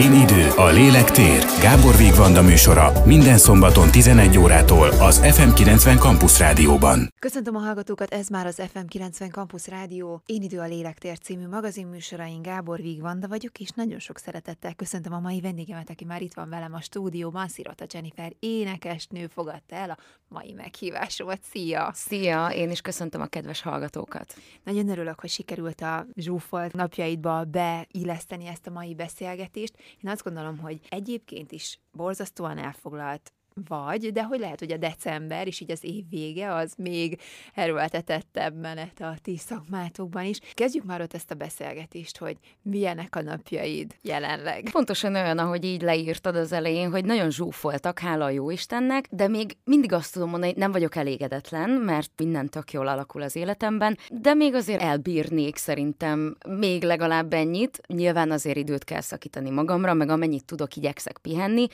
Én idő, a lélek tér. Gábor Vigvanda műsora minden szombaton 11 órától az FM90 Campus Rádióban. Köszöntöm a hallgatókat, ez már az FM90 Campus Rádió Én idő a lélektér című magazinműsorain Gábor Vigvanda vagyok, és nagyon sok szeretettel köszöntöm a mai vendégemet, aki már itt van velem a stúdióban, Szirota Jennifer énekesnő fogadta el a mai meghívásomat. Szia! Szia! Én is köszöntöm a kedves hallgatókat. Nagyon örülök, hogy sikerült a zsúfolt napjaidba beilleszteni ezt a mai beszélgetést. Én azt gondolom, hogy egyébként is borzasztóan elfoglalt vagy, de hogy lehet, hogy a december, és így az év vége, az még erőltetettebb menet a ti szakmátokban is. Kezdjük már ott ezt a beszélgetést, hogy milyenek a napjaid jelenleg. Pontosan olyan, ahogy így leírtad az elején, hogy nagyon zsúfoltak, hála a jó Istennek, de még mindig azt tudom mondani, hogy nem vagyok elégedetlen, mert minden tök jól alakul az életemben, de még azért elbírnék szerintem még legalább ennyit. Nyilván azért időt kell szakítani magamra, meg amennyit tudok, igyekszek pihenni.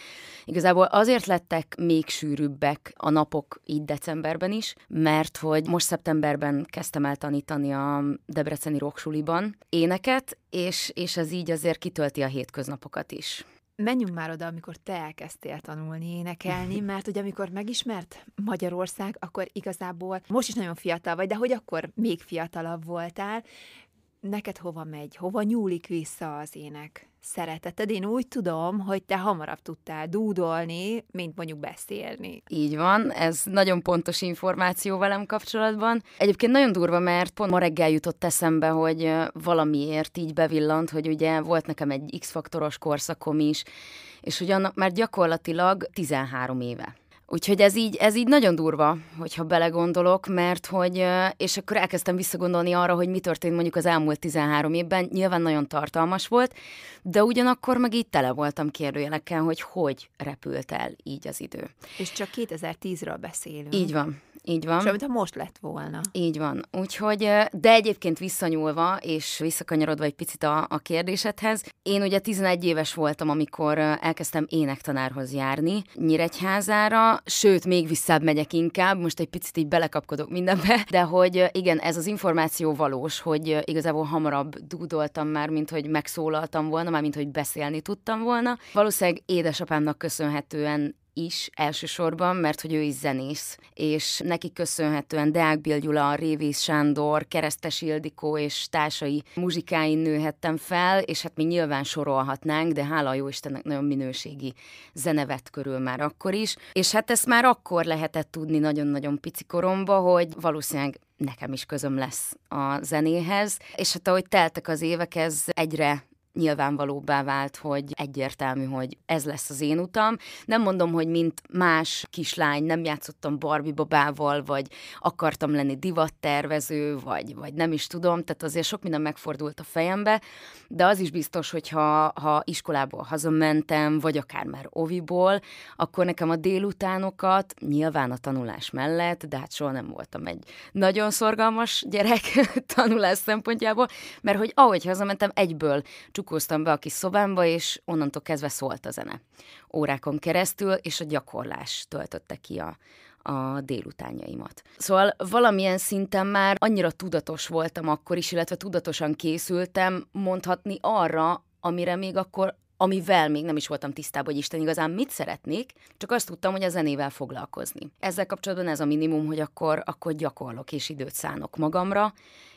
Igazából azért lettek még sűrűbbek a napok így decemberben is, mert hogy most szeptemberben kezdtem el tanítani a Debreceni Roksuliban éneket, és, és ez így azért kitölti a hétköznapokat is. Menjünk már oda, amikor te elkezdtél tanulni énekelni, mert hogy amikor megismert Magyarország, akkor igazából most is nagyon fiatal vagy, de hogy akkor még fiatalabb voltál, neked hova megy, hova nyúlik vissza az ének szereteted? Én úgy tudom, hogy te hamarabb tudtál dúdolni, mint mondjuk beszélni. Így van, ez nagyon pontos információ velem kapcsolatban. Egyébként nagyon durva, mert pont ma reggel jutott eszembe, hogy valamiért így bevillant, hogy ugye volt nekem egy X-faktoros korszakom is, és annak már gyakorlatilag 13 éve. Úgyhogy ez így, ez így nagyon durva, hogyha belegondolok, mert hogy, és akkor elkezdtem visszagondolni arra, hogy mi történt mondjuk az elmúlt 13 évben, nyilván nagyon tartalmas volt, de ugyanakkor meg így tele voltam kérdőjelekkel, hogy hogy repült el így az idő. És csak 2010-ről beszélünk. Így van, így van. És amit most lett volna. Így van. Úgyhogy, de egyébként visszanyúlva, és visszakanyarodva egy picit a, a kérdésedhez, én ugye 11 éves voltam, amikor elkezdtem énektanárhoz járni Nyíregyházára, sőt, még visszább megyek inkább, most egy picit így belekapkodok mindenbe, de hogy igen, ez az információ valós, hogy igazából hamarabb dúdoltam már, mint hogy megszólaltam volna, már mint hogy beszélni tudtam volna. Valószínűleg édesapámnak köszönhetően is elsősorban, mert hogy ő is zenész, és neki köszönhetően Deák Bill Gyula, Révész Sándor, Keresztes Ildikó és társai muzsikáin nőhettem fel, és hát mi nyilván sorolhatnánk, de hála jó Istennek nagyon minőségi zenevet körül már akkor is, és hát ezt már akkor lehetett tudni nagyon-nagyon pici koromba, hogy valószínűleg nekem is közöm lesz a zenéhez, és hát ahogy teltek az évek, ez egyre nyilvánvalóbbá vált, hogy egyértelmű, hogy ez lesz az én utam. Nem mondom, hogy mint más kislány, nem játszottam Barbie babával, vagy akartam lenni divattervező, vagy, vagy nem is tudom, tehát azért sok minden megfordult a fejembe, de az is biztos, hogy ha, ha iskolából hazamentem, vagy akár már oviból, akkor nekem a délutánokat nyilván a tanulás mellett, de hát soha nem voltam egy nagyon szorgalmas gyerek tanulás szempontjából, mert hogy ahogy hazamentem, egyből csak csukóztam be a kis szobámba, és onnantól kezdve szólt a zene. Órákon keresztül, és a gyakorlás töltötte ki a, a délutánjaimat. Szóval valamilyen szinten már annyira tudatos voltam akkor is, illetve tudatosan készültem mondhatni arra, amire még akkor amivel még nem is voltam tisztában, hogy Isten igazán mit szeretnék, csak azt tudtam, hogy a zenével foglalkozni. Ezzel kapcsolatban ez a minimum, hogy akkor, akkor gyakorlok és időt szánok magamra,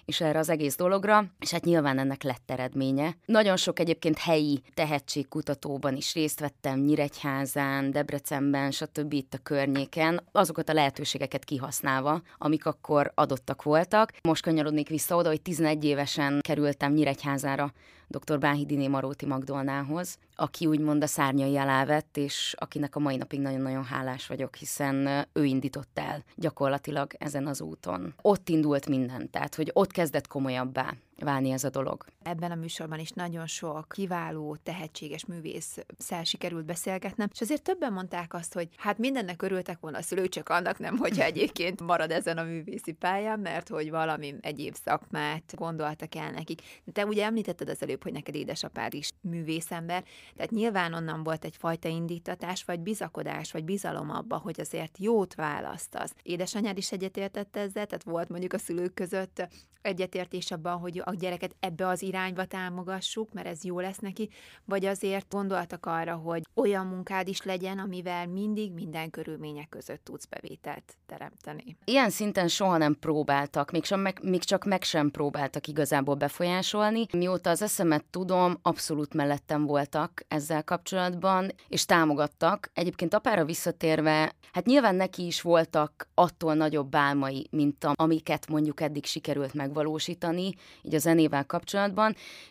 és erre az egész dologra, és hát nyilván ennek lett eredménye. Nagyon sok egyébként helyi tehetségkutatóban is részt vettem, Nyíregyházán, Debrecenben, stb. itt a környéken, azokat a lehetőségeket kihasználva, amik akkor adottak voltak. Most kanyarodnék vissza oda, hogy 11 évesen kerültem Nyíregyházára dr. Báhidiné Maróti Magdolnához, aki úgymond a szárnyai alá vett, és akinek a mai napig nagyon-nagyon hálás vagyok, hiszen ő indított el gyakorlatilag ezen az úton. Ott indult minden, tehát hogy ott kezdett komolyabbá válni ez a dolog. Ebben a műsorban is nagyon sok kiváló, tehetséges művész szel sikerült beszélgetnem, és azért többen mondták azt, hogy hát mindennek örültek volna a szülő, csak annak nem, hogyha egyébként marad ezen a művészi pályán, mert hogy valami egyéb szakmát gondoltak el nekik. Te ugye említetted az előbb, hogy neked édesapád is művészember, tehát nyilván onnan volt egyfajta indítatás, vagy bizakodás, vagy bizalom abba, hogy azért jót választasz. Édesanyád is egyetértett ezzel, tehát volt mondjuk a szülők között egyetértés abban, hogy a gyereket ebbe az irányba támogassuk, mert ez jó lesz neki, vagy azért gondoltak arra, hogy olyan munkád is legyen, amivel mindig minden körülmények között tudsz bevételt teremteni. Ilyen szinten soha nem próbáltak, még, sem meg, még csak meg sem próbáltak igazából befolyásolni. Mióta az eszemet tudom, abszolút mellettem voltak ezzel kapcsolatban, és támogattak. Egyébként apára visszatérve, hát nyilván neki is voltak attól nagyobb álmai, mint a, amiket mondjuk eddig sikerült megvalósítani, így a zenével kapcsolatban,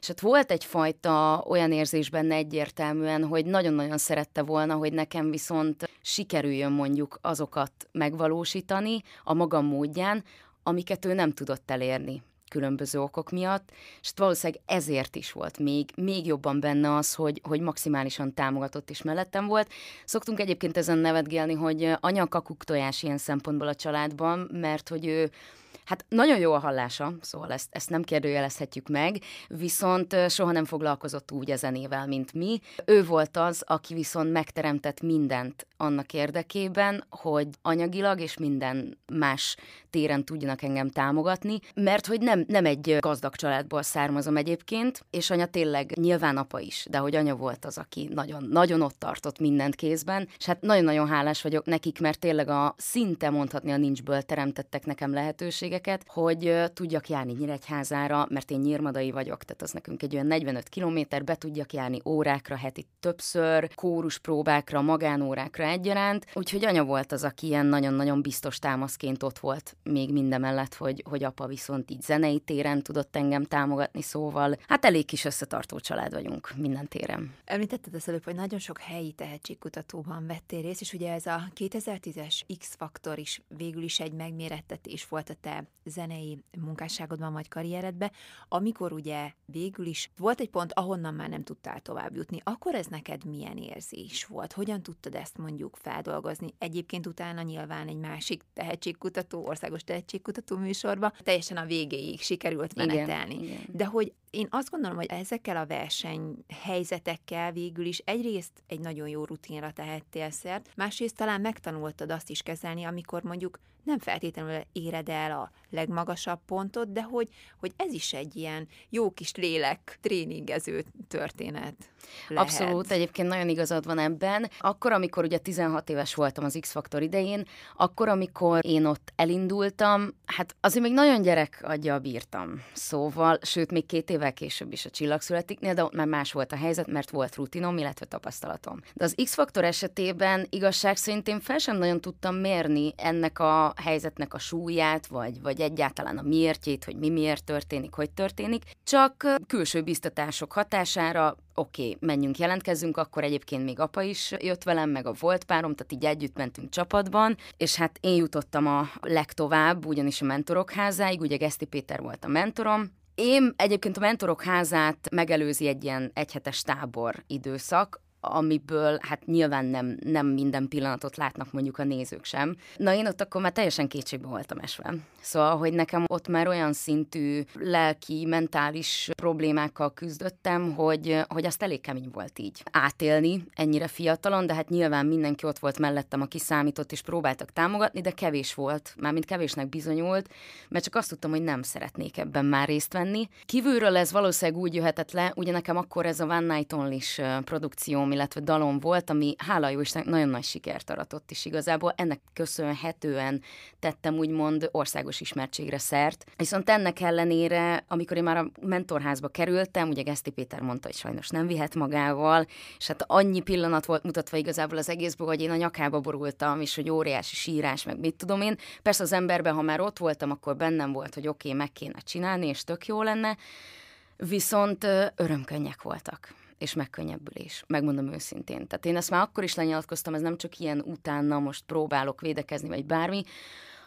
és hát volt egyfajta olyan érzés benne egyértelműen, hogy nagyon-nagyon szerette volna, hogy nekem viszont sikerüljön mondjuk azokat megvalósítani a magam módján, amiket ő nem tudott elérni különböző okok miatt, és valószínűleg ezért is volt még, még jobban benne az, hogy, hogy maximálisan támogatott is mellettem volt. Szoktunk egyébként ezen nevetgélni, hogy anya kakuk tojás ilyen szempontból a családban, mert hogy ő Hát nagyon jó a hallása, szóval ezt, ezt nem kérdőjelezhetjük meg, viszont soha nem foglalkozott úgy a zenével, mint mi. Ő volt az, aki viszont megteremtett mindent annak érdekében, hogy anyagilag és minden más téren tudjanak engem támogatni, mert hogy nem, nem egy gazdag családból származom egyébként, és anya tényleg nyilván apa is, de hogy anya volt az, aki nagyon, nagyon ott tartott mindent kézben, és hát nagyon-nagyon hálás vagyok nekik, mert tényleg a szinte mondhatni a nincsből teremtettek nekem lehetőségeket, hogy tudjak járni Nyíregyházára, mert én nyírmadai vagyok, tehát az nekünk egy olyan 45 kilométer, be tudjak járni órákra heti többször, kórus próbákra, magánórákra egyaránt, úgyhogy anya volt az, aki ilyen nagyon-nagyon biztos támaszként ott volt még mindemellett, hogy, hogy apa viszont így zenei téren tudott engem támogatni, szóval hát elég kis összetartó család vagyunk minden téren. Említetted az előbb, hogy nagyon sok helyi tehetségkutatóban vettél részt, és ugye ez a 2010-es X-faktor is végül is egy megmérettetés volt a te zenei munkásságodban vagy karrieredbe, amikor ugye végül is volt egy pont, ahonnan már nem tudtál tovább jutni, akkor ez neked milyen érzés volt? Hogyan tudtad ezt mondjuk feldolgozni? Egyébként utána nyilván egy másik tehetségkutató, országos tehetségkutató műsorba teljesen a végéig sikerült menetelni. Igen, igen. De hogy én azt gondolom, hogy ezekkel a versenyhelyzetekkel végül is egyrészt egy nagyon jó rutinra tehettél szert, másrészt talán megtanultad azt is kezelni, amikor mondjuk nem feltétlenül éred el a legmagasabb pontot, de hogy, hogy ez is egy ilyen jó kis lélek tréningező történet. Lehet. Abszolút, egyébként nagyon igazad van ebben. Akkor, amikor ugye 16 éves voltam az X-Faktor idején, akkor, amikor én ott elindultam, hát azért még nagyon gyerek agya bírtam. Szóval, sőt, még két évvel később is a csillagszületiknél, de ott már más volt a helyzet, mert volt rutinom, illetve tapasztalatom. De az X-Faktor esetében igazság szerint én fel sem nagyon tudtam mérni ennek a helyzetnek a súlyát, vagy, vagy egyáltalán a miértjét, hogy mi miért történik, hogy történik, csak külső biztatások hatására oké, okay, menjünk, jelentkezzünk, akkor egyébként még apa is jött velem, meg a volt párom, tehát így együtt mentünk csapatban, és hát én jutottam a legtovább, ugyanis a mentorok házáig, ugye Geszti Péter volt a mentorom, én egyébként a mentorok házát megelőzi egy ilyen egyhetes tábor időszak, amiből hát nyilván nem, nem minden pillanatot látnak mondjuk a nézők sem. Na én ott akkor már teljesen kétségbe voltam esve. Szóval, hogy nekem ott már olyan szintű lelki, mentális problémákkal küzdöttem, hogy, hogy azt elég kemény volt így átélni ennyire fiatalon, de hát nyilván mindenki ott volt mellettem, aki számított és próbáltak támogatni, de kevés volt, mármint kevésnek bizonyult, mert csak azt tudtam, hogy nem szeretnék ebben már részt venni. Kívülről ez valószínűleg úgy jöhetett le, ugye nekem akkor ez a One Night Only produkcióm, illetve dalom volt, ami hála jó Istennek nagyon nagy sikert aratott is igazából. Ennek köszönhetően tettem úgymond országos ismertségre szert. Viszont ennek ellenére, amikor én már a mentorházba kerültem, ugye Geszti Péter mondta, hogy sajnos nem vihet magával, és hát annyi pillanat volt mutatva igazából az egészből, hogy én a nyakába borultam, és hogy óriási sírás, meg mit tudom én. Persze az emberben, ha már ott voltam, akkor bennem volt, hogy oké, okay, meg kéne csinálni, és tök jó lenne, viszont örömkönnyek voltak és megkönnyebbülés, megmondom őszintén. Tehát én ezt már akkor is lenyilatkoztam, ez nem csak ilyen utána most próbálok védekezni, vagy bármi,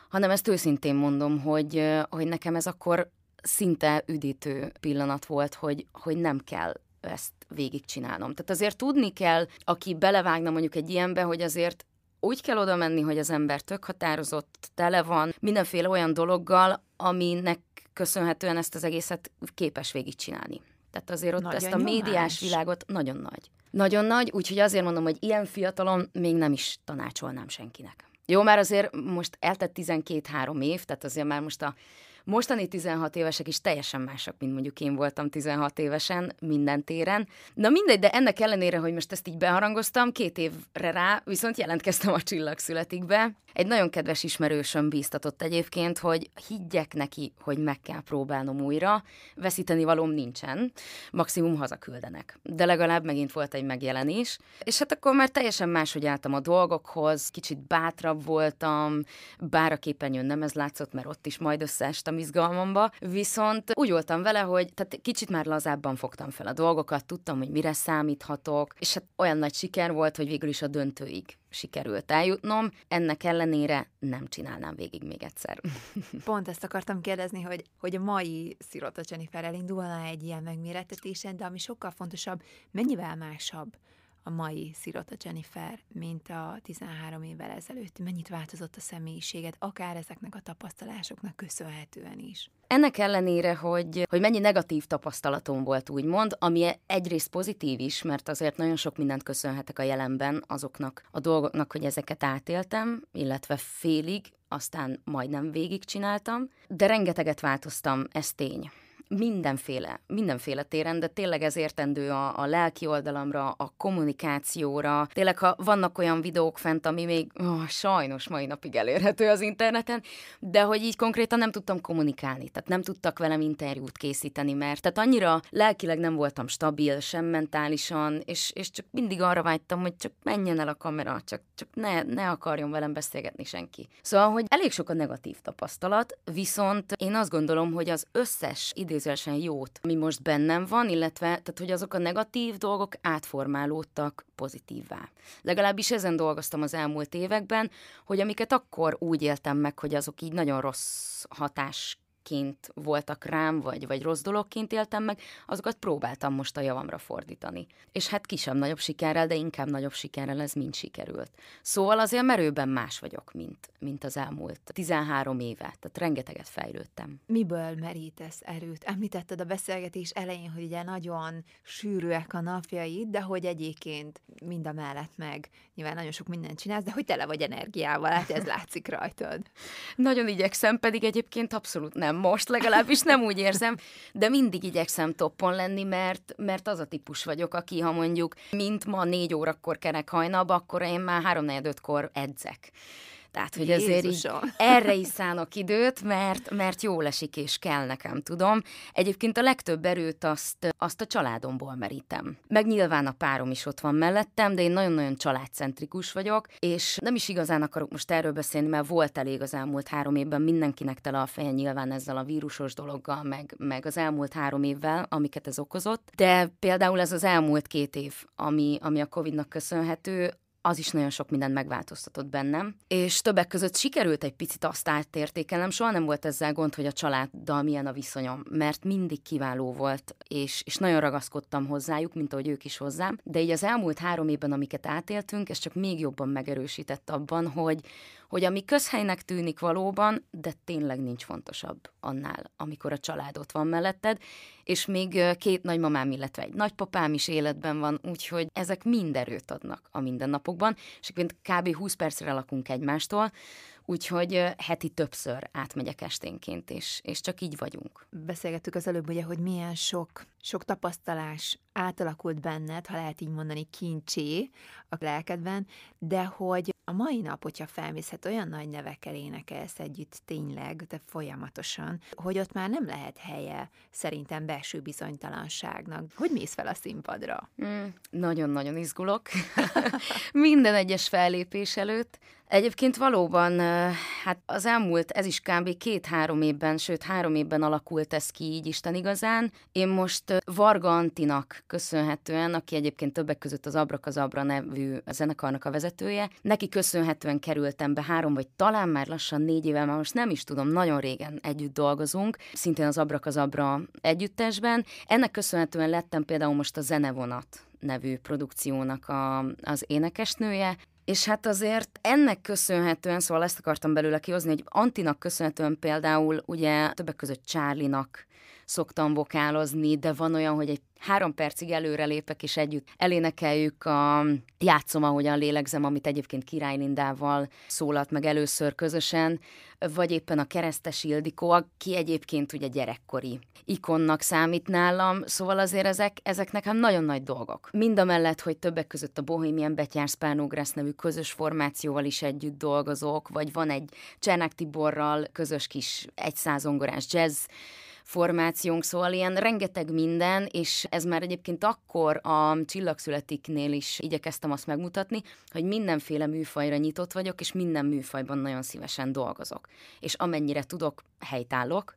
hanem ezt őszintén mondom, hogy, hogy nekem ez akkor szinte üdítő pillanat volt, hogy, hogy nem kell ezt végigcsinálnom. Tehát azért tudni kell, aki belevágna mondjuk egy ilyenbe, hogy azért úgy kell oda menni, hogy az ember tök határozott, tele van mindenféle olyan dologgal, aminek köszönhetően ezt az egészet képes végigcsinálni. Tehát azért ott nagyon ezt a nyomás. médiás világot nagyon nagy. Nagyon nagy, úgyhogy azért mondom, hogy ilyen fiatalon még nem is tanácsolnám senkinek. Jó, már azért most eltett 12-3 év, tehát azért már most a Mostani 16 évesek is teljesen mások, mint mondjuk én voltam 16 évesen minden téren. Na mindegy, de ennek ellenére, hogy most ezt így beharangoztam, két évre rá viszont jelentkeztem a csillagszületikbe. Egy nagyon kedves ismerősöm bíztatott egyébként, hogy higgyek neki, hogy meg kell próbálnom újra, veszíteni valóm nincsen, maximum hazaküldenek. De legalább megint volt egy megjelenés, és hát akkor már teljesen máshogy álltam a dolgokhoz, kicsit bátrabb voltam, bár a képernyőn nem ez látszott, mert ott is majd összeestem izgalmamba, viszont úgy voltam vele, hogy tehát kicsit már lazábban fogtam fel a dolgokat, tudtam, hogy mire számíthatok, és hát olyan nagy siker volt, hogy végül is a döntőig sikerült eljutnom, ennek ellenére nem csinálnám végig még egyszer. Pont ezt akartam kérdezni, hogy, hogy a mai Szirota Jennifer elindulna egy ilyen megmérettetésen, de ami sokkal fontosabb, mennyivel másabb a mai Szirota Jennifer, mint a 13 évvel ezelőtt? Mennyit változott a személyiséged, akár ezeknek a tapasztalásoknak köszönhetően is? Ennek ellenére, hogy, hogy mennyi negatív tapasztalatom volt, úgymond, ami egyrészt pozitív is, mert azért nagyon sok mindent köszönhetek a jelenben azoknak a dolgoknak, hogy ezeket átéltem, illetve félig, aztán majdnem végigcsináltam, de rengeteget változtam, ez tény mindenféle, mindenféle téren, de tényleg ez értendő a, a lelki oldalamra, a kommunikációra. Tényleg, ha vannak olyan videók fent, ami még oh, sajnos mai napig elérhető az interneten, de hogy így konkrétan nem tudtam kommunikálni, tehát nem tudtak velem interjút készíteni, mert tehát annyira lelkileg nem voltam stabil, sem mentálisan, és, és csak mindig arra vágytam, hogy csak menjen el a kamera, csak, csak ne, ne akarjon velem beszélgetni senki. Szóval, hogy elég sok a negatív tapasztalat, viszont én azt gondolom, hogy az összes idő idézősen jót, ami most bennem van, illetve tehát, hogy azok a negatív dolgok átformálódtak pozitívvá. Legalábbis ezen dolgoztam az elmúlt években, hogy amiket akkor úgy éltem meg, hogy azok így nagyon rossz hatás ként voltak rám, vagy, vagy rossz dologként éltem meg, azokat próbáltam most a javamra fordítani. És hát kisebb-nagyobb sikerrel, de inkább nagyobb sikerrel ez mind sikerült. Szóval azért merőben más vagyok, mint, mint az elmúlt 13 éve, tehát rengeteget fejlődtem. Miből merítesz erőt? Említetted a beszélgetés elején, hogy ugye nagyon sűrűek a napjaid, de hogy egyébként mind a mellett meg nyilván nagyon sok mindent csinálsz, de hogy tele vagy energiával, hát ez látszik rajtad. nagyon igyekszem, pedig egyébként abszolút nem most, legalábbis nem úgy érzem, de mindig igyekszem toppon lenni, mert, mert az a típus vagyok, aki ha mondjuk mint ma négy órakor kerek hajnalba, akkor én már három kor edzek. Tehát, hogy azért így erre is szánok időt, mert, mert jól esik és kell nekem, tudom. Egyébként a legtöbb erőt azt, azt a családomból merítem. Meg nyilván a párom is ott van mellettem, de én nagyon-nagyon családcentrikus vagyok, és nem is igazán akarok most erről beszélni, mert volt elég az elmúlt három évben mindenkinek tele a feje nyilván ezzel a vírusos dologgal, meg, meg az elmúlt három évvel, amiket ez okozott. De például ez az elmúlt két év, ami, ami a Covid-nak köszönhető, az is nagyon sok mindent megváltoztatott bennem, és többek között sikerült egy picit azt átértékelnem, soha nem volt ezzel gond, hogy a családdal milyen a viszonyom, mert mindig kiváló volt, és, és nagyon ragaszkodtam hozzájuk, mint ahogy ők is hozzám, de így az elmúlt három évben, amiket átéltünk, ez csak még jobban megerősített abban, hogy, hogy ami közhelynek tűnik valóban, de tényleg nincs fontosabb annál, amikor a család ott van melletted, és még két nagymamám, illetve egy nagypapám is életben van, úgyhogy ezek mind erőt adnak a mindennapokban, és kb. 20 percre lakunk egymástól, úgyhogy heti többször átmegyek esténként, és, és csak így vagyunk. Beszélgettük az előbb ugye, hogy milyen sok, sok tapasztalás átalakult benned, ha lehet így mondani, kincsé a lelkedben, de hogy a mai nap, hogyha felmész, hát olyan nagy nevekkel énekelsz együtt tényleg, de folyamatosan, hogy ott már nem lehet helye szerintem belső bizonytalanságnak. Hogy mész fel a színpadra? Mm, nagyon-nagyon izgulok. Minden egyes fellépés előtt. Egyébként valóban, hát az elmúlt, ez is kb. két-három évben, sőt három évben alakult ez ki így Isten igazán. Én most Varga Antinak köszönhetően, aki egyébként többek között az Abrakazabra nevű zenekarnak a vezetője, neki köszönhetően kerültem be három, vagy talán már lassan négy éve, már most nem is tudom, nagyon régen együtt dolgozunk, szintén az Abrakazabra együttesben. Ennek köszönhetően lettem például most a Zenevonat nevű produkciónak a, az énekesnője, és hát azért ennek köszönhetően, szóval ezt akartam belőle kihozni, hogy Antinak köszönhetően például ugye többek között Csárlinak szoktam vokálozni, de van olyan, hogy egy három percig előre lépek, és együtt elénekeljük a Játszom, ahogyan lélegzem, amit egyébként Király Lindával szólalt meg először közösen, vagy éppen a Keresztes Ildikó, aki egyébként ugye gyerekkori ikonnak számít nálam, szóval azért ezek, ezek nekem nagyon nagy dolgok. Mind a mellett, hogy többek között a Bohemian Betyárs Spánogrász nevű közös formációval is együtt dolgozok, vagy van egy Csernák Tiborral közös kis egyszázongorás jazz formációnk, szóval ilyen rengeteg minden, és ez már egyébként akkor a Csillagszületiknél is igyekeztem azt megmutatni, hogy mindenféle műfajra nyitott vagyok, és minden műfajban nagyon szívesen dolgozok. És amennyire tudok, helytállok,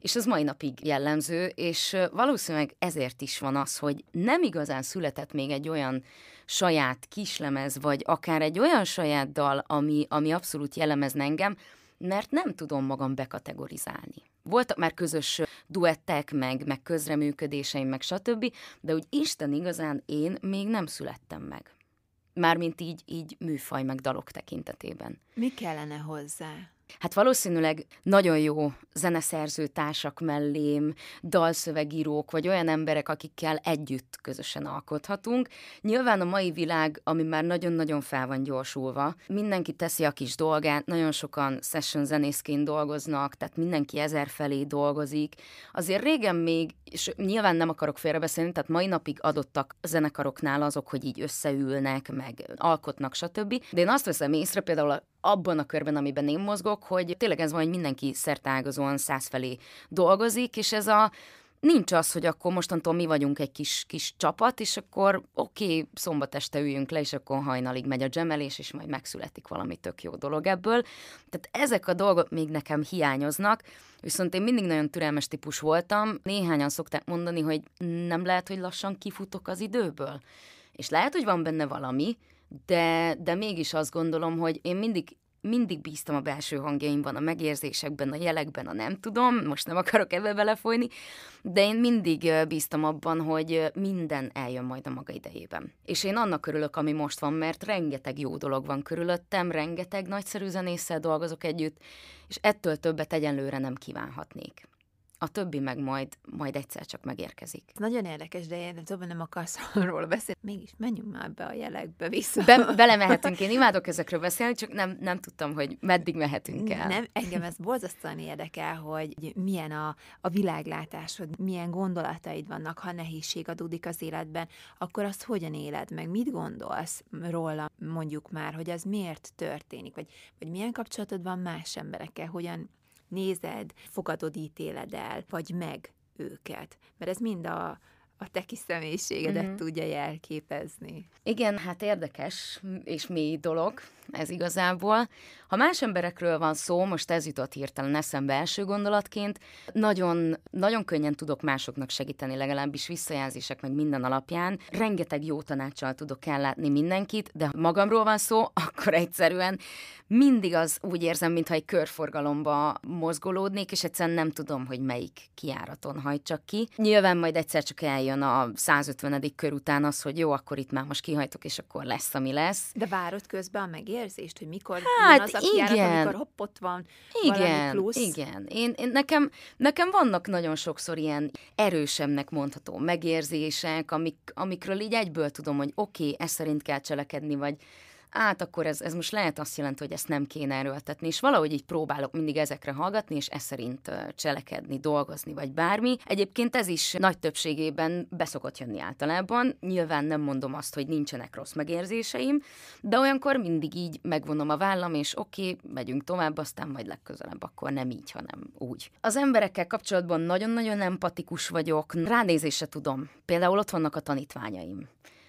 és ez mai napig jellemző, és valószínűleg ezért is van az, hogy nem igazán született még egy olyan saját kislemez, vagy akár egy olyan saját dal, ami, ami abszolút jellemezne engem, mert nem tudom magam bekategorizálni. Voltak már közös duettek, meg, meg közreműködéseim, meg stb., de úgy Isten igazán én még nem születtem meg. Mármint így, így műfaj meg dalok tekintetében. Mi kellene hozzá? Hát valószínűleg nagyon jó zeneszerző társak mellém, dalszövegírók, vagy olyan emberek, akikkel együtt közösen alkothatunk. Nyilván a mai világ, ami már nagyon-nagyon fel van gyorsulva, mindenki teszi a kis dolgát, nagyon sokan session zenészként dolgoznak, tehát mindenki ezer felé dolgozik. Azért régen még, és nyilván nem akarok félrebeszélni, tehát mai napig adottak zenekaroknál azok, hogy így összeülnek, meg alkotnak, stb. De én azt veszem észre, például abban a körben, amiben én mozgok, hogy tényleg ez van, hogy mindenki szertágazóan száz felé dolgozik, és ez a nincs az, hogy akkor mostantól mi vagyunk egy kis, kis csapat, és akkor oké, okay, szombat este üljünk le, és akkor hajnalig megy a gemelés, és majd megszületik valami tök jó dolog ebből. Tehát ezek a dolgok még nekem hiányoznak, viszont én mindig nagyon türelmes típus voltam. Néhányan szokták mondani, hogy nem lehet, hogy lassan kifutok az időből. És lehet, hogy van benne valami, de, de mégis azt gondolom, hogy én mindig mindig bíztam a belső hangjaimban, a megérzésekben, a jelekben, a nem tudom, most nem akarok ebbe belefolyni, de én mindig bíztam abban, hogy minden eljön majd a maga idejében. És én annak örülök, ami most van, mert rengeteg jó dolog van körülöttem, rengeteg nagyszerű zenésszel dolgozok együtt, és ettől többet egyenlőre nem kívánhatnék a többi meg majd, majd egyszer csak megérkezik. Nagyon érdekes, de én tudom, nem akarsz arról beszélni. Mégis menjünk már be a jelekbe vissza. Be, belemehetünk, én imádok ezekről beszélni, csak nem, nem tudtam, hogy meddig mehetünk el. Nem, engem ez borzasztóan érdekel, hogy milyen a, a világlátásod, milyen gondolataid vannak, ha nehézség adódik az életben, akkor azt hogyan éled meg, mit gondolsz róla, mondjuk már, hogy az miért történik, vagy, vagy milyen kapcsolatod van más emberekkel, hogyan nézed, fogadod, ítéled el, vagy meg őket. Mert ez mind a, a te kis személyiségedet uh-huh. tudja jelképezni. Igen, hát érdekes és mély dolog ez igazából. Ha más emberekről van szó, most ez jutott hirtelen eszembe első gondolatként, nagyon, nagyon könnyen tudok másoknak segíteni, legalábbis visszajelzések meg minden alapján. Rengeteg jó tanácssal tudok ellátni mindenkit, de ha magamról van szó, akkor egyszerűen mindig az úgy érzem, mintha egy körforgalomba mozgolódnék, és egyszerűen nem tudom, hogy melyik kiáraton hajtsak ki. Nyilván majd egyszer csak eljön a 150. kör után az, hogy jó, akkor itt már most kihajtok, és akkor lesz, ami lesz. De várod közben a megérzést, hogy mikor hát, az a kiárat, igen. amikor hopp, ott van igen, plusz. Igen, én, én nekem, nekem vannak nagyon sokszor ilyen erősebbnek mondható megérzések, amik, amikről így egyből tudom, hogy oké, okay, ez szerint kell cselekedni, vagy át akkor ez, ez most lehet azt jelenti, hogy ezt nem kéne erőltetni, és valahogy így próbálok mindig ezekre hallgatni, és ez szerint cselekedni, dolgozni, vagy bármi. Egyébként ez is nagy többségében beszokott jönni általában. Nyilván nem mondom azt, hogy nincsenek rossz megérzéseim, de olyankor mindig így megvonom a vállam, és oké, okay, megyünk tovább, aztán majd legközelebb akkor nem így, hanem úgy. Az emberekkel kapcsolatban nagyon-nagyon empatikus vagyok, ránézésre tudom. Például ott vannak a tanítványaim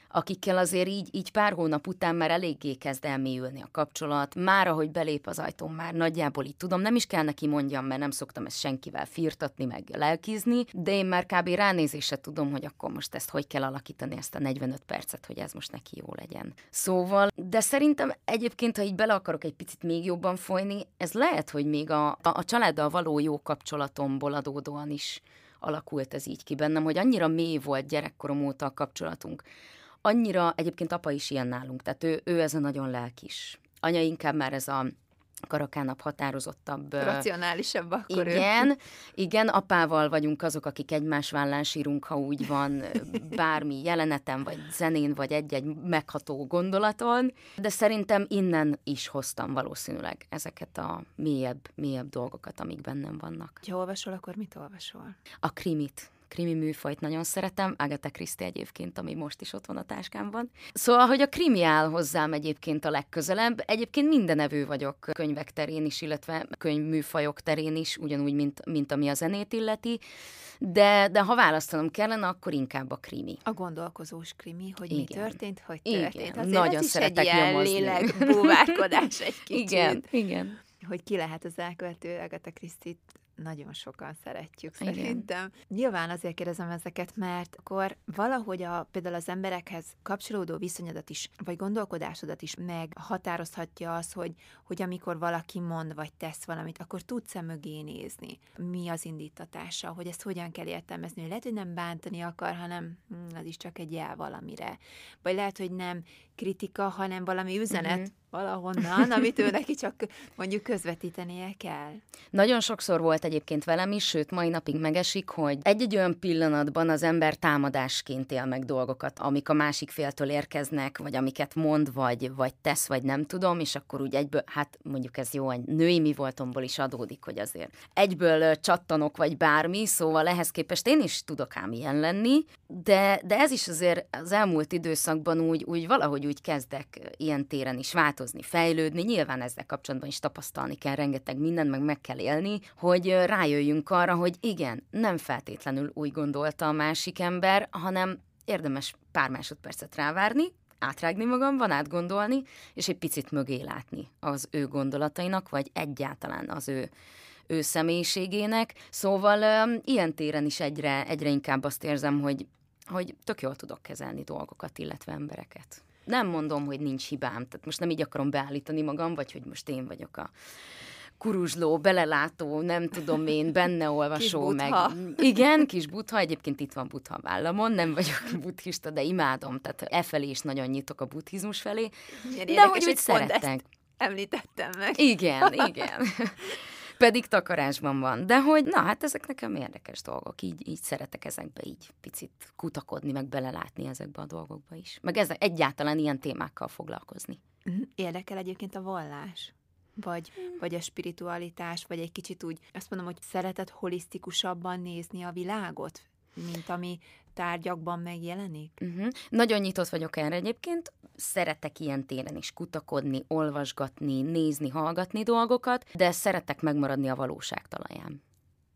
akikkel azért így, így pár hónap után már eléggé kezd elmélyülni a kapcsolat, már ahogy belép az ajtón, már nagyjából így tudom, nem is kell neki mondjam, mert nem szoktam ezt senkivel firtatni, meg lelkizni, de én már kb. ránézésre tudom, hogy akkor most ezt hogy kell alakítani, ezt a 45 percet, hogy ez most neki jó legyen. Szóval, de szerintem egyébként, ha így bele akarok egy picit még jobban folyni, ez lehet, hogy még a, a, a családdal való jó kapcsolatomból adódóan is alakult ez így ki bennem, hogy annyira mély volt gyerekkorom óta a kapcsolatunk, annyira, egyébként apa is ilyen nálunk, tehát ő, ő ez a nagyon lelkis. Anya inkább már ez a karakánabb, határozottabb. Racionálisabb akkor Igen, ő. igen, apával vagyunk azok, akik egymás vállán sírunk, ha úgy van bármi jeleneten, vagy zenén, vagy egy-egy megható gondolaton, de szerintem innen is hoztam valószínűleg ezeket a mélyebb, mélyebb dolgokat, amik bennem vannak. Ha olvasol, akkor mit olvasol? A krimit krimi műfajt nagyon szeretem, Agatha Christie egyébként, ami most is ott van a táskámban. Szóval, hogy a krimi áll hozzám egyébként a legközelebb. Egyébként minden evő vagyok könyvek terén is, illetve könyvműfajok terén is, ugyanúgy, mint, mint ami a zenét illeti. De, de ha választanom kellene, akkor inkább a krimi. A gondolkozós krimi, hogy Igen. mi történt, hogy Igen, történt. Azért nagyon ez is szeretek egy ilyen lélekbúvárkodás egy kicsit. Igen, igen. hogy ki lehet az elkövető Agatha Christie-t nagyon sokan szeretjük Igen. szerintem. Nyilván azért kérdezem ezeket, mert akkor valahogy a, például az emberekhez kapcsolódó viszonyodat is, vagy gondolkodásodat is meghatározhatja az, hogy, hogy amikor valaki mond, vagy tesz valamit, akkor tudsz-e mögé nézni? Mi az indítatása? Hogy ezt hogyan kell értelmezni? Hogy lehet, hogy nem bántani akar, hanem hm, az is csak egy jel valamire. Vagy lehet, hogy nem kritika, hanem valami üzenet Mhm. Valahonnan, amit ő neki csak mondjuk közvetítenie kell. Nagyon sokszor volt egyébként velem is, sőt, mai napig megesik, hogy egy-egy olyan pillanatban az ember támadásként él meg dolgokat, amik a másik féltől érkeznek, vagy amiket mond, vagy, vagy tesz, vagy nem tudom, és akkor úgy egyből, hát mondjuk ez jó, egy női mi voltomból is adódik, hogy azért egyből csattanok, vagy bármi, szóval ehhez képest én is tudok ám ilyen lenni, de, de ez is azért az elmúlt időszakban úgy, úgy valahogy úgy kezdek ilyen téren is változni, fejlődni. Nyilván ezzel kapcsolatban is tapasztalni kell rengeteg mindent, meg meg kell élni, hogy rájöjjünk arra, hogy igen, nem feltétlenül úgy gondolta a másik ember, hanem érdemes pár másodpercet rávárni, átrágni magamban, átgondolni, és egy picit mögé látni az ő gondolatainak, vagy egyáltalán az ő ő személyiségének. Szóval öm, ilyen téren is egyre, egyre inkább azt érzem, hogy, hogy tök jól tudok kezelni dolgokat, illetve embereket. Nem mondom, hogy nincs hibám, tehát most nem így akarom beállítani magam, vagy hogy most én vagyok a kuruzsló, belelátó, nem tudom én, benne olvasó, Kis meg... Igen, kis butha, egyébként itt van butha vállamon, nem vagyok buddhista, de imádom, tehát e felé is nagyon nyitok a buddhizmus felé, Milyen de érdekes, hogy ezt szeretek. Említettem meg. Igen, igen. Pedig takarásban van. De hogy, na hát ezek nekem érdekes dolgok. Így, így szeretek ezekbe így picit kutakodni, meg belelátni ezekbe a dolgokba is. Meg ezek, egyáltalán ilyen témákkal foglalkozni. Mhm. Érdekel egyébként a vallás? Vagy, vagy a spiritualitás, vagy egy kicsit úgy, azt mondom, hogy szereted holisztikusabban nézni a világot, mint ami tárgyakban megjelenik? Uh-huh. Nagyon nyitott vagyok erre egyébként. Szeretek ilyen téren is kutakodni, olvasgatni, nézni, hallgatni dolgokat, de szeretek megmaradni a valóság talaján.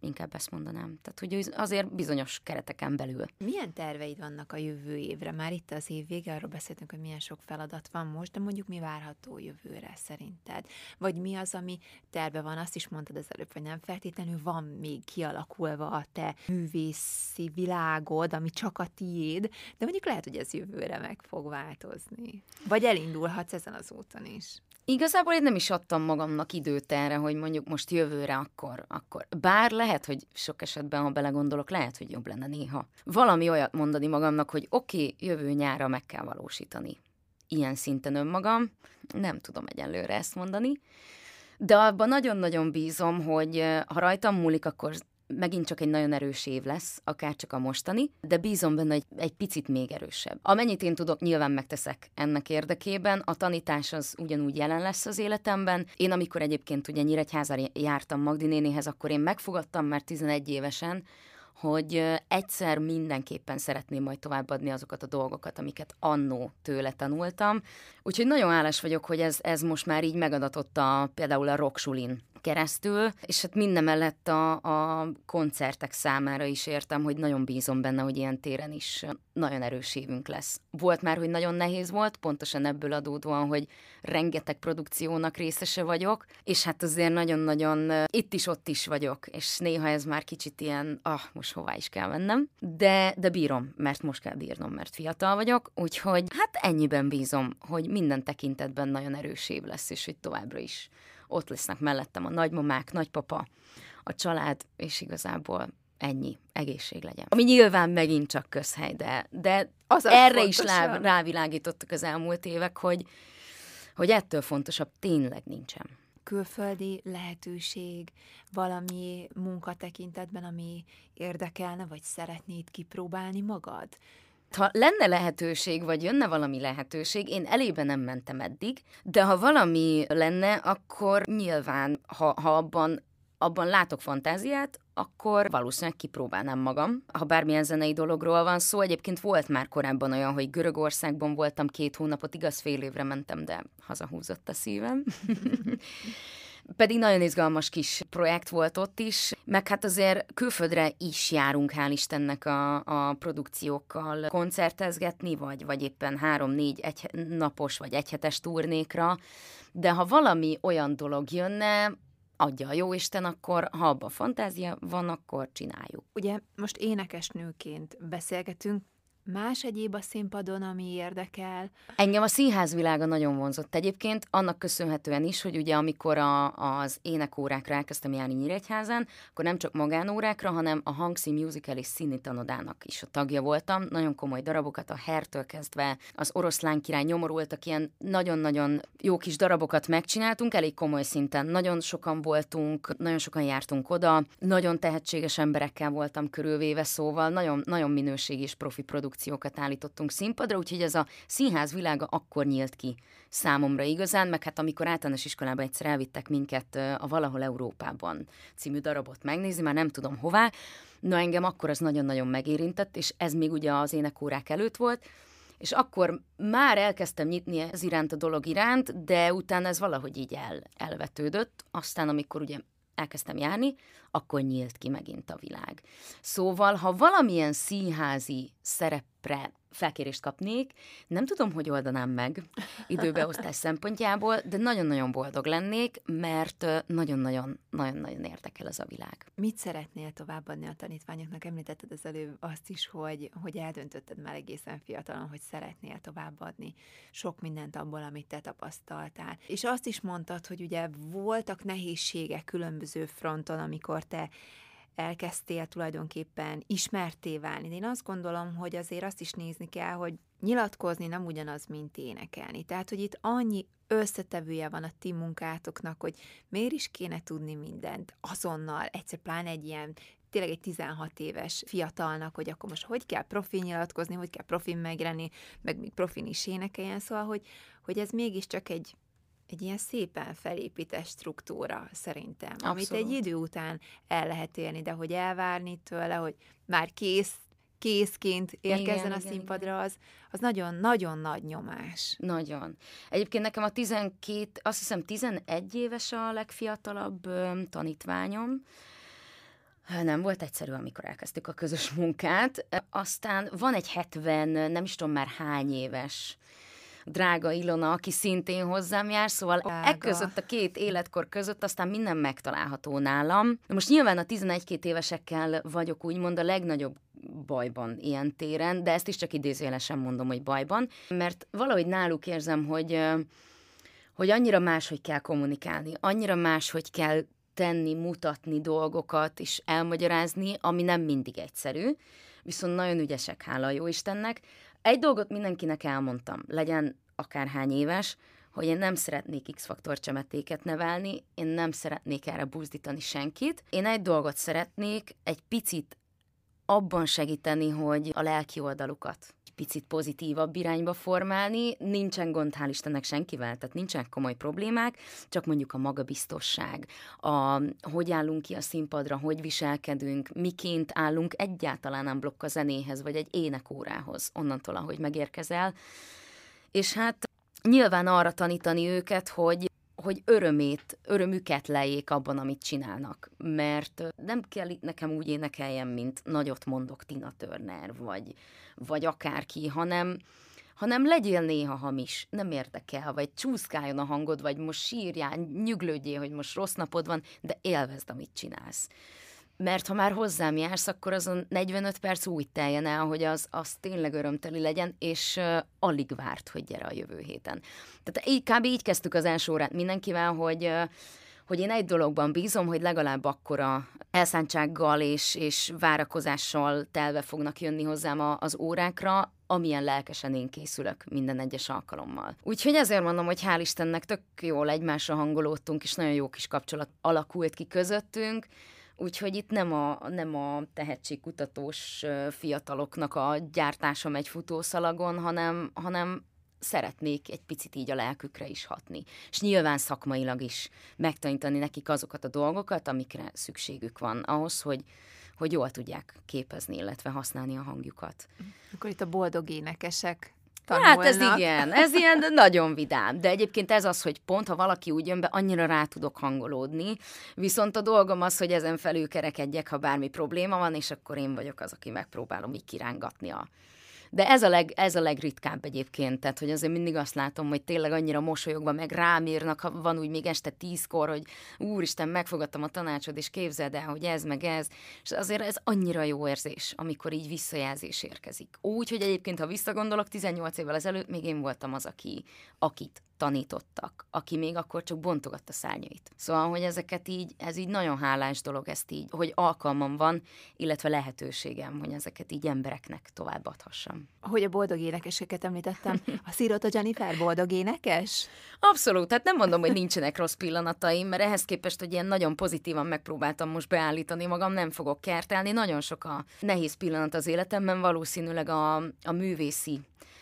Inkább ezt mondanám. Tehát, hogy azért bizonyos kereteken belül. Milyen terveid vannak a jövő évre? Már itt az év vége, arról beszéltünk, hogy milyen sok feladat van most, de mondjuk mi várható jövőre szerinted? Vagy mi az, ami terve van? Azt is mondtad az előbb, hogy nem feltétlenül van még kialakulva a te művészi világod, ami csak a tiéd, de mondjuk lehet, hogy ez jövőre meg fog változni. Vagy elindulhatsz ezen az úton is. Igazából én nem is adtam magamnak időt erre, hogy mondjuk most jövőre akkor, akkor. Bár lehet, hogy sok esetben, ha belegondolok, lehet, hogy jobb lenne néha. Valami olyat mondani magamnak, hogy oké, okay, jövő nyára meg kell valósítani. Ilyen szinten önmagam, nem tudom egyelőre ezt mondani. De abban nagyon-nagyon bízom, hogy eh, ha rajtam múlik, akkor megint csak egy nagyon erős év lesz, akár csak a mostani, de bízom benne, hogy egy picit még erősebb. Amennyit én tudok, nyilván megteszek ennek érdekében. A tanítás az ugyanúgy jelen lesz az életemben. Én amikor egyébként ugye Nyíregyházára jártam Magdi nénéhez, akkor én megfogadtam már 11 évesen, hogy egyszer mindenképpen szeretném majd továbbadni azokat a dolgokat, amiket annó tőle tanultam. Úgyhogy nagyon állás vagyok, hogy ez, ez most már így megadatott a, például a Rocksulin keresztül, és hát minden mellett a, a koncertek számára is értem, hogy nagyon bízom benne, hogy ilyen téren is nagyon erős évünk lesz. Volt már, hogy nagyon nehéz volt, pontosan ebből adódóan, hogy rengeteg produkciónak részese vagyok, és hát azért nagyon-nagyon itt is, ott is vagyok, és néha ez már kicsit ilyen, ah, most hová is kell mennem, de, de bírom, mert most kell bírnom, mert fiatal vagyok, úgyhogy hát ennyiben bízom, hogy minden tekintetben nagyon erős év lesz, és hogy továbbra is ott lesznek mellettem a nagymamák, nagypapa, a család, és igazából ennyi, egészség legyen. Ami nyilván megint csak közhely, de, de Az erre is rá, rávilágítottak az elmúlt évek, hogy, hogy ettől fontosabb tényleg nincsen. külföldi lehetőség, valami munka tekintetben, ami érdekelne, vagy szeretnéd kipróbálni magad? Ha lenne lehetőség, vagy jönne valami lehetőség, én elébe nem mentem eddig, de ha valami lenne, akkor nyilván, ha, ha abban abban látok fantáziát, akkor valószínűleg kipróbálnám magam. Ha bármilyen zenei dologról van szó, egyébként volt már korábban olyan, hogy Görögországban voltam két hónapot, igaz fél évre mentem, de hazahúzott a szívem. Pedig nagyon izgalmas kis projekt volt ott is, meg hát azért külföldre is járunk, hál' Istennek a, a produkciókkal koncertezgetni, vagy, vagy éppen három-négy egy napos vagy egyhetes turnékra, de ha valami olyan dolog jönne, adja a jóisten, akkor ha abban fantázia van, akkor csináljuk. Ugye most énekesnőként beszélgetünk, Más egyéb a színpadon, ami érdekel? Engem a színház világa nagyon vonzott egyébként, annak köszönhetően is, hogy ugye amikor a, az énekórákra elkezdtem járni Nyíregyházán, akkor nem csak magánórákra, hanem a Hangszín Musical és színi tanodának is a tagja voltam. Nagyon komoly darabokat, a Hertől kezdve az oroszlán király nyomorultak, ilyen nagyon-nagyon jó kis darabokat megcsináltunk, elég komoly szinten. Nagyon sokan voltunk, nagyon sokan jártunk oda, nagyon tehetséges emberekkel voltam körülvéve, szóval nagyon, nagyon minőségi és profi produkció produkciókat állítottunk színpadra, úgyhogy ez a színház világa akkor nyílt ki számomra igazán, meg hát amikor általános iskolában egyszer elvittek minket a Valahol Európában című darabot megnézni, már nem tudom hová, na engem akkor az nagyon-nagyon megérintett, és ez még ugye az énekórák előtt volt, és akkor már elkezdtem nyitni ez iránt a dolog iránt, de utána ez valahogy így el, elvetődött. Aztán, amikor ugye elkezdtem járni, akkor nyílt ki megint a világ. Szóval, ha valamilyen színházi szerepre felkérést kapnék, nem tudom, hogy oldanám meg időbeosztás szempontjából, de nagyon-nagyon boldog lennék, mert nagyon-nagyon nagyon-nagyon érdekel ez a világ. Mit szeretnél továbbadni a tanítványoknak? Említetted az előbb azt is, hogy, hogy eldöntötted már egészen fiatalon, hogy szeretnél továbbadni sok mindent abból, amit te tapasztaltál. És azt is mondtad, hogy ugye voltak nehézségek különböző fronton, amikor te elkezdtél tulajdonképpen ismerté válni. Én azt gondolom, hogy azért azt is nézni kell, hogy nyilatkozni nem ugyanaz, mint énekelni. Tehát, hogy itt annyi összetevője van a ti munkátoknak, hogy miért is kéne tudni mindent azonnal, egyszer pláne egy ilyen tényleg egy 16 éves fiatalnak, hogy akkor most hogy kell profin nyilatkozni, hogy kell profin megrenni, meg még profin is énekeljen, szóval, hogy, hogy ez mégiscsak egy egy ilyen szépen felépített struktúra szerintem, Abszolút. amit egy idő után el lehet élni, de hogy elvárni tőle, hogy már kész, készként érkezzen igen, a igen, színpadra, az, az nagyon-nagyon nagy nyomás. Nagyon. Egyébként nekem a 12, azt hiszem 11 éves a legfiatalabb ö, tanítványom, nem volt egyszerű, amikor elkezdtük a közös munkát. Aztán van egy 70, nem is tudom már hány éves drága Ilona, aki szintén hozzám jár, szóval e között a két életkor között aztán minden megtalálható nálam. Most nyilván a 11-2 évesekkel vagyok úgymond a legnagyobb bajban ilyen téren, de ezt is csak idézőjelesen mondom, hogy bajban, mert valahogy náluk érzem, hogy hogy annyira máshogy kell kommunikálni, annyira máshogy kell tenni, mutatni dolgokat és elmagyarázni, ami nem mindig egyszerű, viszont nagyon ügyesek, hála jó Istennek. Egy dolgot mindenkinek elmondtam, legyen akárhány éves, hogy én nem szeretnék X-faktor csemetéket nevelni, én nem szeretnék erre buzdítani senkit. Én egy dolgot szeretnék, egy picit abban segíteni, hogy a lelki oldalukat picit pozitívabb irányba formálni. Nincsen gond, hál' Istennek senkivel, tehát nincsenek komoly problémák, csak mondjuk a magabiztosság, a, hogy állunk ki a színpadra, hogy viselkedünk, miként állunk egyáltalán nem blokk a zenéhez, vagy egy énekórához, onnantól, ahogy megérkezel. És hát nyilván arra tanítani őket, hogy hogy örömét, örömüket lejék abban, amit csinálnak. Mert nem kell itt nekem úgy énekeljem, mint nagyot mondok Tina Turner, vagy, vagy akárki, hanem, hanem legyél néha hamis, nem érdekel, vagy csúszkáljon a hangod, vagy most sírjál, nyüglődjél, hogy most rossz napod van, de élvezd, amit csinálsz mert ha már hozzám jársz, akkor azon 45 perc úgy teljen el, hogy az, az tényleg örömteli legyen, és uh, alig várt, hogy gyere a jövő héten. Tehát így, kb. így kezdtük az első órát mindenkivel, hogy uh, hogy én egy dologban bízom, hogy legalább akkora elszántsággal és, és várakozással telve fognak jönni hozzám a, az órákra, amilyen lelkesen én készülök minden egyes alkalommal. Úgyhogy ezért mondom, hogy hál' Istennek tök jól egymásra hangolódtunk, és nagyon jó kis kapcsolat alakult ki közöttünk, Úgyhogy itt nem a, nem a tehetségkutatós fiataloknak a gyártása megy futószalagon, hanem, hanem szeretnék egy picit így a lelkükre is hatni. És nyilván szakmailag is megtanítani nekik azokat a dolgokat, amikre szükségük van ahhoz, hogy, hogy jól tudják képezni, illetve használni a hangjukat. Akkor itt a boldog énekesek tanulnak. Hát ez igen, ez ilyen nagyon vidám. De egyébként ez az, hogy pont, ha valaki úgy jön be, annyira rá tudok hangolódni. Viszont a dolgom az, hogy ezen felül kerekedjek, ha bármi probléma van, és akkor én vagyok az, aki megpróbálom így kirángatni a, de ez a, leg, ez a legritkább egyébként, tehát hogy azért mindig azt látom, hogy tényleg annyira mosolyogva meg rám írnak, ha van úgy még este tízkor, hogy úristen, megfogadtam a tanácsod, és képzeld el, hogy ez meg ez, és azért ez annyira jó érzés, amikor így visszajelzés érkezik. Úgy, hogy egyébként, ha visszagondolok, 18 évvel ezelőtt még én voltam az, aki, akit tanítottak, aki még akkor csak bontogatta szárnyait. Szóval, hogy ezeket így, ez így nagyon hálás dolog ezt így, hogy alkalmam van, illetve lehetőségem, hogy ezeket így embereknek továbbadhassam. Hogy a boldog énekeseket említettem, a Szirota Jennifer boldog énekes? Abszolút, tehát nem mondom, hogy nincsenek rossz pillanataim, mert ehhez képest, hogy ilyen nagyon pozitívan megpróbáltam most beállítani magam, nem fogok kertelni. Nagyon sok a nehéz pillanat az életemben, valószínűleg a, a művészi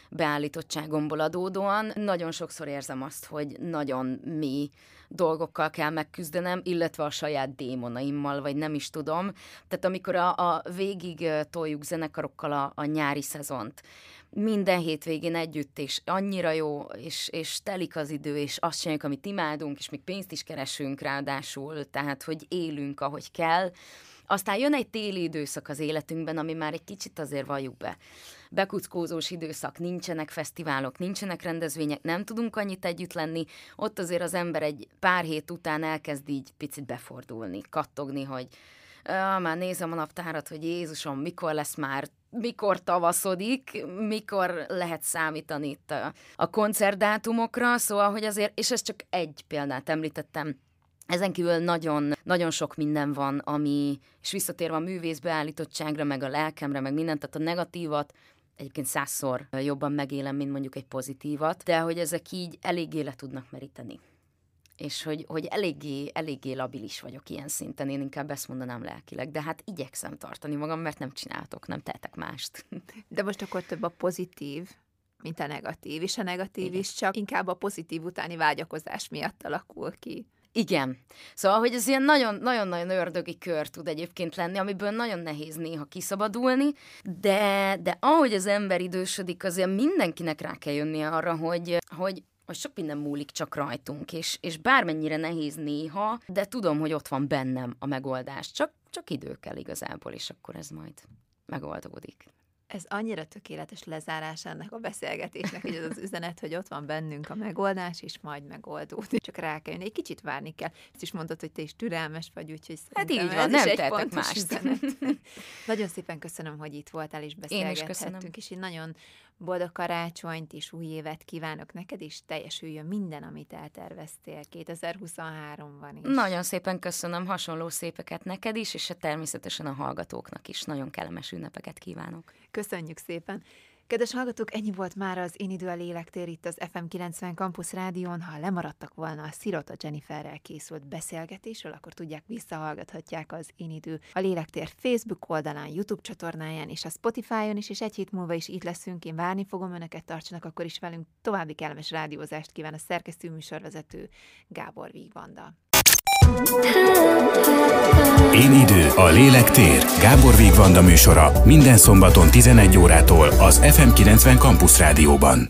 beállítottságomból adódóan nagyon sokszor érzem azt, hogy nagyon mi dolgokkal kell megküzdenem, illetve a saját démonaimmal, vagy nem is tudom. Tehát amikor a, a végig toljuk zenekarokkal a, a nyári szezont, minden hétvégén együtt, és annyira jó, és, és telik az idő, és azt csináljuk, amit imádunk, és még pénzt is keresünk ráadásul, tehát, hogy élünk, ahogy kell. Aztán jön egy téli időszak az életünkben, ami már egy kicsit azért valljuk be bekuckózós időszak, nincsenek fesztiválok, nincsenek rendezvények, nem tudunk annyit együtt lenni, ott azért az ember egy pár hét után elkezd így picit befordulni, kattogni, hogy ah, már nézem a naptárat, hogy Jézusom, mikor lesz már mikor tavaszodik, mikor lehet számítani itt a, a koncertdátumokra, szóval, hogy azért, és ez csak egy példát említettem, ezen kívül nagyon, nagyon sok minden van, ami, és visszatérve a művészbeállítottságra, meg a lelkemre, meg mindent, tehát a negatívat egyébként százszor jobban megélem, mint mondjuk egy pozitívat, de hogy ezek így eléggé le tudnak meríteni. És hogy, hogy eléggé, eléggé labilis vagyok ilyen szinten, én inkább ezt mondanám lelkileg, de hát igyekszem tartani magam, mert nem csináltok, nem tehetek mást. De most akkor több a pozitív, mint a negatív, és a negatív Igen. is csak inkább a pozitív utáni vágyakozás miatt alakul ki. Igen. Szóval, hogy ez ilyen nagyon-nagyon ördögi kör tud egyébként lenni, amiből nagyon nehéz néha kiszabadulni, de, de ahogy az ember idősödik, azért mindenkinek rá kell jönnie arra, hogy, hogy hogy sok minden múlik csak rajtunk, és, és bármennyire nehéz néha, de tudom, hogy ott van bennem a megoldás. Csak, csak idő kell igazából, és akkor ez majd megoldódik. Ez annyira tökéletes lezárás ennek a beszélgetésnek, hogy az az üzenet, hogy ott van bennünk a megoldás, és majd megoldódik. Csak rá kell jönni, egy kicsit várni kell. Ezt is mondtad, hogy te is türelmes vagy, úgyhogy Hát így van, nem tehetek más. nagyon szépen köszönöm, hogy itt voltál, és beszélgethettünk, és én nagyon boldog karácsonyt és új évet kívánok neked is, teljesüljön minden, amit elterveztél 2023-ban is. Nagyon szépen köszönöm, hasonló szépeket neked is, és természetesen a hallgatóknak is. Nagyon kellemes ünnepeket kívánok. Köszönjük szépen! Kedves hallgatók, ennyi volt már az Én idő a lélektér itt az FM 90 Campus Rádión. Ha lemaradtak volna a Szirota Jenniferrel készült beszélgetésről, akkor tudják, visszahallgathatják az Én idő a lélektér Facebook oldalán, YouTube csatornáján és a Spotify-on is, és egy hét múlva is itt leszünk. Én várni fogom önöket, tartsanak akkor is velünk. További kellemes rádiózást kíván a szerkesztő műsorvezető Gábor Vígvanda. Én idő, a lélek tér. Gábor Vigvanda műsora minden szombaton 11 órától az FM90 Campus Rádióban.